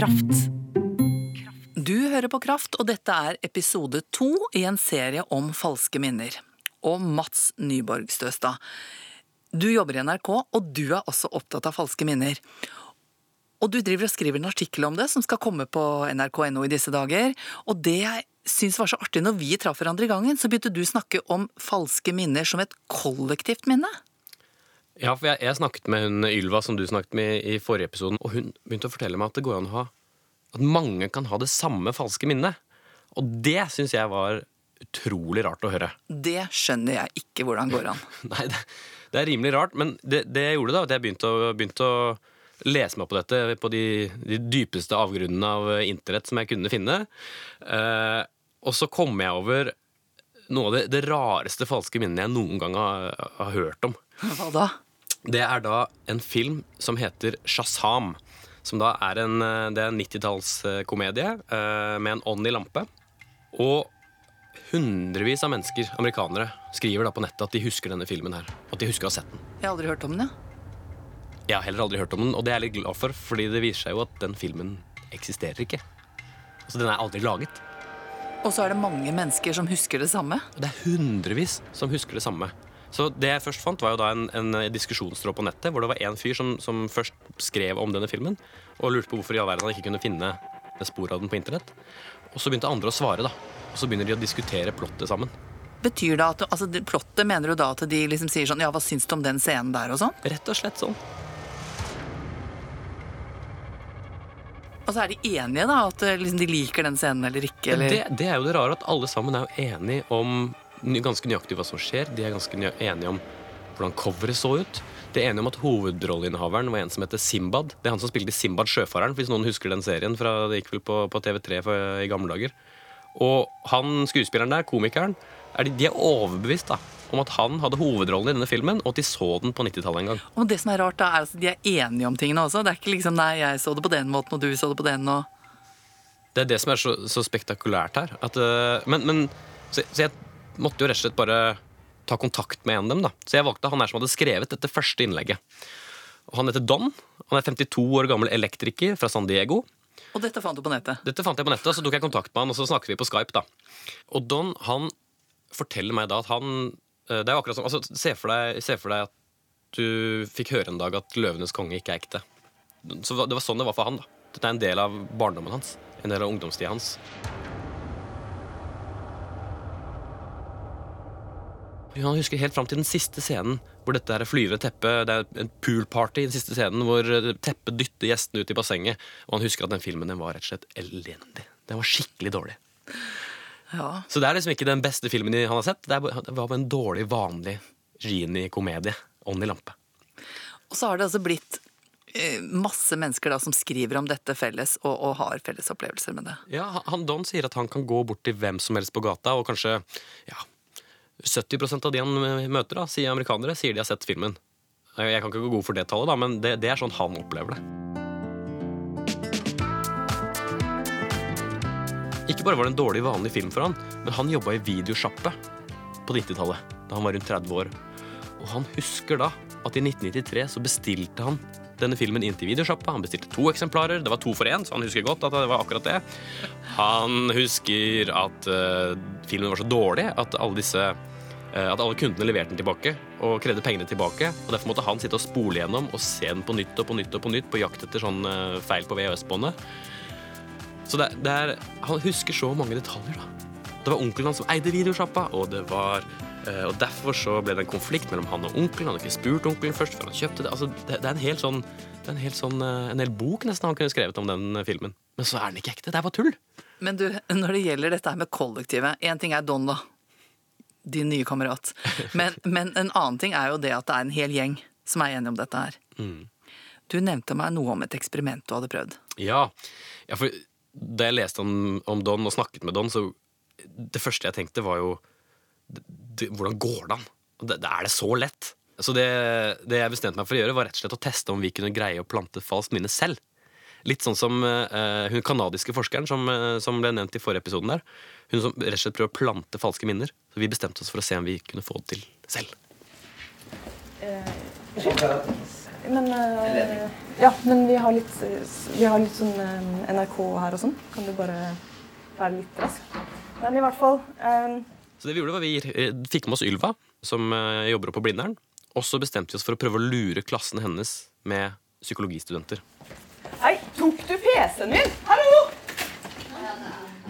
Kraft. Du hører på Kraft, og dette er episode to i en serie om falske minner. Og Mats Nyborg Støstad. Du jobber i NRK, og du er også opptatt av falske minner. Og du driver og skriver en artikkel om det, som skal komme på nrk.no i disse dager. Og det jeg syns var så artig, når vi traff hverandre i gangen, så begynte du å snakke om falske minner som et kollektivt minne. Ja, for jeg, jeg snakket med hun Ylva som du snakket med i forrige episoden, og hun begynte å fortelle meg at det går an å ha At mange kan ha det samme falske minnet. Og det syns jeg var utrolig rart å høre. Det skjønner jeg ikke hvordan går an. Nei, det, det er rimelig rart, men det, det jeg gjorde da, at jeg begynte å, begynte å lese meg på dette på de, de dypeste avgrunnene av internett som jeg kunne finne. Eh, og så kom jeg over noe av det, det rareste falske minnet jeg noen gang har, har hørt om. Hva da? Det er da en film som heter Shazam. Som da er en, det er en 90-tallskomedie eh, med en ånd i lampe. Og hundrevis av mennesker, amerikanere, skriver da på nettet at de husker denne filmen her. At de husker å ha sett den. Jeg har aldri hørt om den, ja. Jeg har heller aldri hørt om den, og det er jeg litt glad for, fordi det viser seg jo at den filmen eksisterer ikke. Altså, den er aldri laget. Og så er det mange mennesker som husker det samme. Det er hundrevis som husker det samme. Så det jeg først fant, var jo da en, en diskusjonstråd på nettet hvor det var en fyr som, som, først skrev om denne filmen og lurte på hvorfor i all verden han ikke kunne finne spor av den på internett. Og så begynte andre å svare, da. Og så begynner de å diskutere plottet sammen. Betyr det at altså, Plottet mener du da at de liksom sier sånn Ja, hva syns du om den scenen der, og sånn? Rett og slett sånn. Og så er de enige, da? At liksom, de liker den scenen eller ikke? Eller? Det, det, er jo det rare at alle sammen er jo enige om ganske nøyaktig hva som skjer. De er ganske enige om hvordan coveret så ut. De er enige om at hovedrolleinnehaveren var en som heter Simbad. Det er han som spilte Simbad Sjøfareren, hvis noen husker den serien. fra Det gikk vel på, på TV3 for, i gamle dager. Og han skuespilleren der, komikeren, er de, de, er overbevist da, om at han hadde hovedrollen i denne filmen, og at de så den på 90-tallet en gang. Og det som er rart, da, er at de er enige om tingene også. Det er ikke liksom 'nei, jeg så det på den måten, og du så det på den', og Det er det som er så, så spektakulært her. At, uh, men, men så, så, jeg måtte jo rett og slett bare ta kontakt med en av dem. da. Så jeg valgte han her som hadde skrevet dette første innlegget. Og han heter Don. Han er 52 år gammel elektriker fra San Diego. Og dette fant du på nettet? Dette fant jeg på nettet, og Så tok jeg kontakt med han, og så snakket vi på Skype. da. Og Don han forteller meg da at han Det er jo akkurat som altså, se, for deg, se for deg at du fikk høre en dag at 'Løvenes konge' ikke er ekte. Så Det var sånn det var for han. da. Dette er en del av barndommen hans. En del av ungdomstida hans. Han husker helt fram til den siste scenen hvor dette er flyvende teppe. Det er en poolparty i den siste scenen hvor teppet dytter gjestene ut i bassenget. Og han husker at den filmen den var rett og slett elendig. Den var skikkelig dårlig. Ja. Så det er liksom ikke den beste filmen han har sett. Det, var bare en dårlig, vanlig genie-komedie. Ånd i lampe. Og så har det altså blitt masse mennesker da som skriver om dette felles, og, og, har felles opplevelser med det. Ja, han Don sier at han kan gå bort til hvem som helst på gata og kanskje ja, 70% av de han møter, da, sier amerikanere, sier de har sett filmen. Jeg kan ikke gå god for det tallet, da, men det, det er sånn han opplever det. Ikke bare var det en dårlig, vanlig film for han, men han jobba i videosjappe på 90-tallet, da han var rundt 30 år. Og han husker da at i 1993 så bestilte han denne filmen inn til videosjappa. Han bestilte to eksemplarer. Det var to for én, så han husker godt at det var akkurat det. Han husker at uh, filmen var så dårlig at alle disse at alle kundene leverte den tilbake og krevde pengene tilbake. og Derfor måtte han sitte og spole gjennom og se den på nytt og på nytt og på nytt på jakt etter sånn uh, feil på VHS-båndet. Så det, det er, Han husker så mange detaljer. da. Det var onkelen hans som eide videosjappa, og Uh, og Derfor så ble det en konflikt mellom han og onkelen. Han hadde ikke spurt onkelen først før han kjøpte det. Altså, det, det, er en hel sånn, det er en hel sånn, en hel bok nesten han kunne skrevet om den filmen. Men så er den ikke ekte. Det er bare tull. Men du, når det gjelder dette her med kollektivet Én ting er Don, da. Din nye kamerat. Men, men, en annen ting er jo det at det er en hel gjeng som er enige om dette her. Mm. Du nevnte meg noe om et eksperiment du hadde prøvd. Ja, ja for da jeg leste om, om Don og snakket med Don, så det første jeg tenkte, var jo det, hvordan går det an? Det, det er det så lett? Så det, det, jeg bestemte meg for å gjøre, var rett og slett å teste om vi kunne greie å plante falskt minne selv. Litt sånn som uh, hun kanadiske forskeren som, uh, som, ble nevnt i forrige episoden der. Hun som rett og slett prøver å plante falske minner. Så vi bestemte oss for å se om vi kunne få det til selv. Uh, men, eh, ja, men vi har litt, vi har litt sånn eh, NRK her og sånn. Kan du bare være litt rask? Men i hvert fall eh, Så det vi gjorde var vi eh, fikk med oss Ylva, som eh, jobber oppe på Blindern. Og så bestemte vi oss for å prøve å lure klassen hennes med psykologistudenter. Hei, PC-en min? Hallo!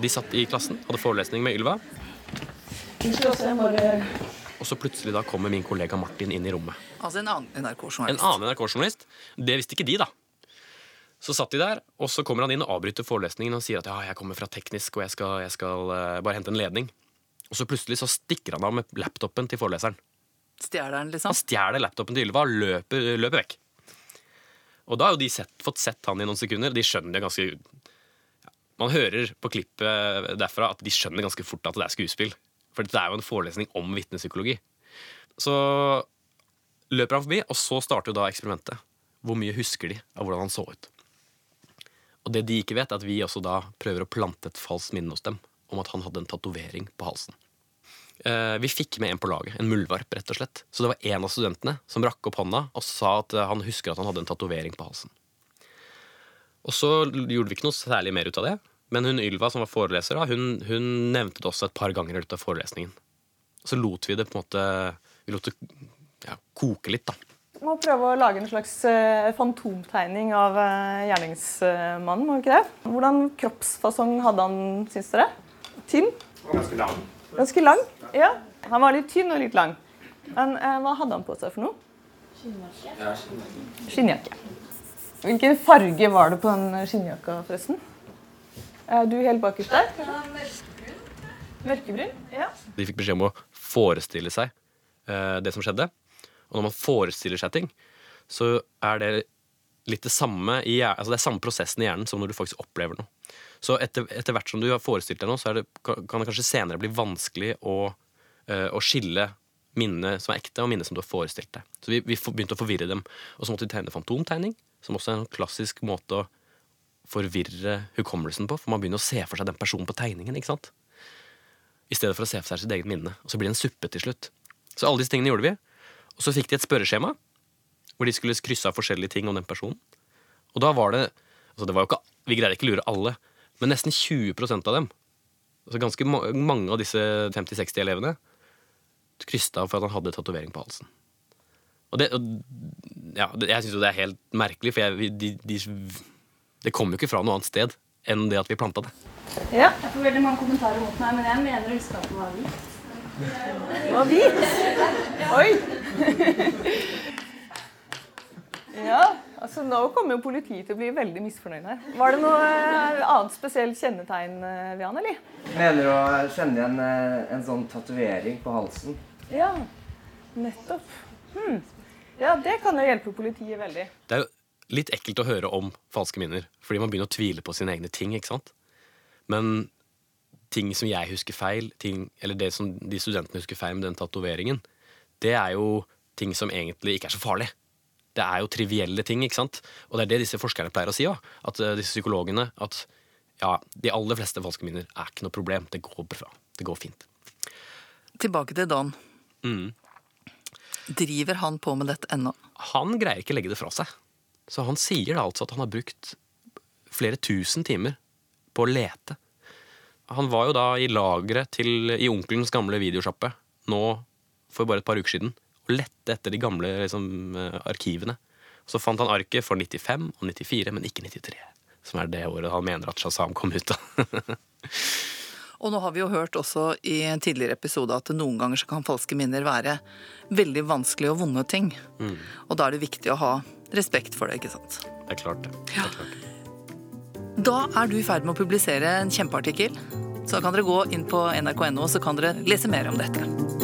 De satt i klassen, hadde forelesning med Ylva, og så plutselig da kommer min kollega Martin inn i rommet. Altså en annen En NRK-journalist. annen NRK-journalist. Det visste ikke de, da. Så satt de der, og så kommer han inn og avbryter forelesningen og sier at ja, jeg kommer fra teknisk, og jeg skal, jeg skal eh, bare hente en ledning. Og så plutselig så stikker han av med laptopen til foreleseren. Stjeler den, liksom. Han stjeler laptopen til Ylva og løper, løper vekk. Og da har jo de sett, fått sett han i noen sekunder. De skjønner det ganske Man hører på klippet derfra at de skjønner ganske fort at det er skuespill. For det er jo en forelesning om vitnepsykologi. Så løper han forbi, og så starter jo da eksperimentet. Hvor mye husker de av hvordan han så ut? Og det de ikke vet, er at vi også da prøver å plante et falskt minne hos dem om at han hadde en tatovering på halsen. Eh, Vi fikk med en på laget, en muldvarp, rett og slett. Så det var en av studentene som rakk opp hånda og sa at eh, han husker at han hadde en tatovering på halsen. Og så gjorde vi ikke noe særlig mer ut av det. Men hun Ylva, som var foreleser, hun, hun nevnte det også et par ganger i løpet av forelesningen. Så lot vi det på en måte Vi lot det ja, koke litt, da. må prøve å lage en slags eh, fantomtegning av gjerningsmannen, må vi ikke det? Hvordan kroppsfasong hadde han, syns dere? Tynn? Ganske lang. Ganske lang? Ja. Han var litt tynn og litt lang. Men eh, hva hadde han på seg for noe? Skinnjakke. Hvilken farge var det på den skinnjakka, forresten? Er du helt bakerst der? Mørkebrun? Ja. De fikk beskjed om å forestille seg eh, det som skjedde. Og når man forestiller seg ting, så er det litt det samme i altså det er samme prosessen i hjernen som når du faktisk opplever noe. Så etter, etter hvert som du har forestilt deg noe, så det, kan det kanskje senere bli vanskelig å, eh, å skille minnet som er ekte, og minnet som du har forestilt deg. Så vi, vi begynte å forvirre dem. Og så måtte vi tegne fantomtegning, som også er en klassisk måte å forvirre hukommelsen på. For man begynner å se for seg den personen på tegningen. ikke sant? I stedet for å se for seg sitt eget minne. Og så blir det en suppe til slutt. Så alle disse tingene gjorde vi. Og så fikk de et spørreskjema hvor de skulle krysse av forskjellige ting om den personen. Og da var det altså det var jo ikke, Vi greide ikke å lure alle, men nesten 20% av dem, altså ganske ma mange av disse 50-60 elevene, kryssa av for at han hadde tatovering på halsen. Og det, og, ja, Jeg syns jo det er helt merkelig, for jeg, de, de, det kommer jo ikke fra noe annet sted enn det at vi planta det. ja. Jeg får veldig mange kommentarer mot meg, men jeg mener å huske at den var hvit. Det var hvit. Oi! Ja, altså nå kommer jo politiet til å bli veldig misfornøyd her. Var det noe eh, annet spesielt kjennetegn eh, ved han, eller? Mener du å kjenne igjen eh, en sånn tatovering på halsen? Ja, nettopp. Hmm. Ja, det kan jo hjelpe politiet veldig. Det er jo litt ekkelt å høre om falske minner, fordi man begynner å tvile på sine egne ting. ikke sant? Men ting som jeg husker feil, ting, eller det som de studentene husker feil med den tatoveringen, det er jo ting som egentlig ikke er så farlig. Det er jo trivielle ting, ikke sant? Og det er det disse forskerne pleier å si òg. At uh, disse psykologene at ja, de aller fleste falske minner er ikke noe problem. Det går bra. Det går fint. Tilbake til Don. Mm. Driver han på med dette ennå? Han greier ikke legge det fra seg. Så han sier da altså at han har brukt flere tusen timer på å lete. Han var jo da i lageret i onkelens gamle videosjappe nå for bare et par uker siden lette etter de gamle liksom, eh, arkivene. Så fant han arket for 95 og 94, men ikke 93. Som er det året han mener at Shazam kom ut av. Og nå har vi jo hørt også i en tidligere episode at noen ganger så kan falske minner være veldig vanskelige og vonde ting. Og da er det viktig å ha respekt for det, ikke sant. Det er klart, det. det, er klart. Da er du i ferd med å publisere en kjempeartikkel. Så kan dere gå inn på nrk.no, så kan dere lese mer om dette.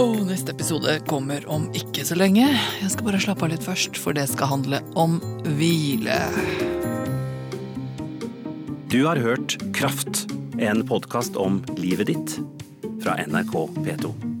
Og neste episode kommer om ikke så lenge. Jeg skal bare slappe av litt først, for det skal handle om hvile. Du har hørt Kraft, en podkast om livet ditt fra NRK P2.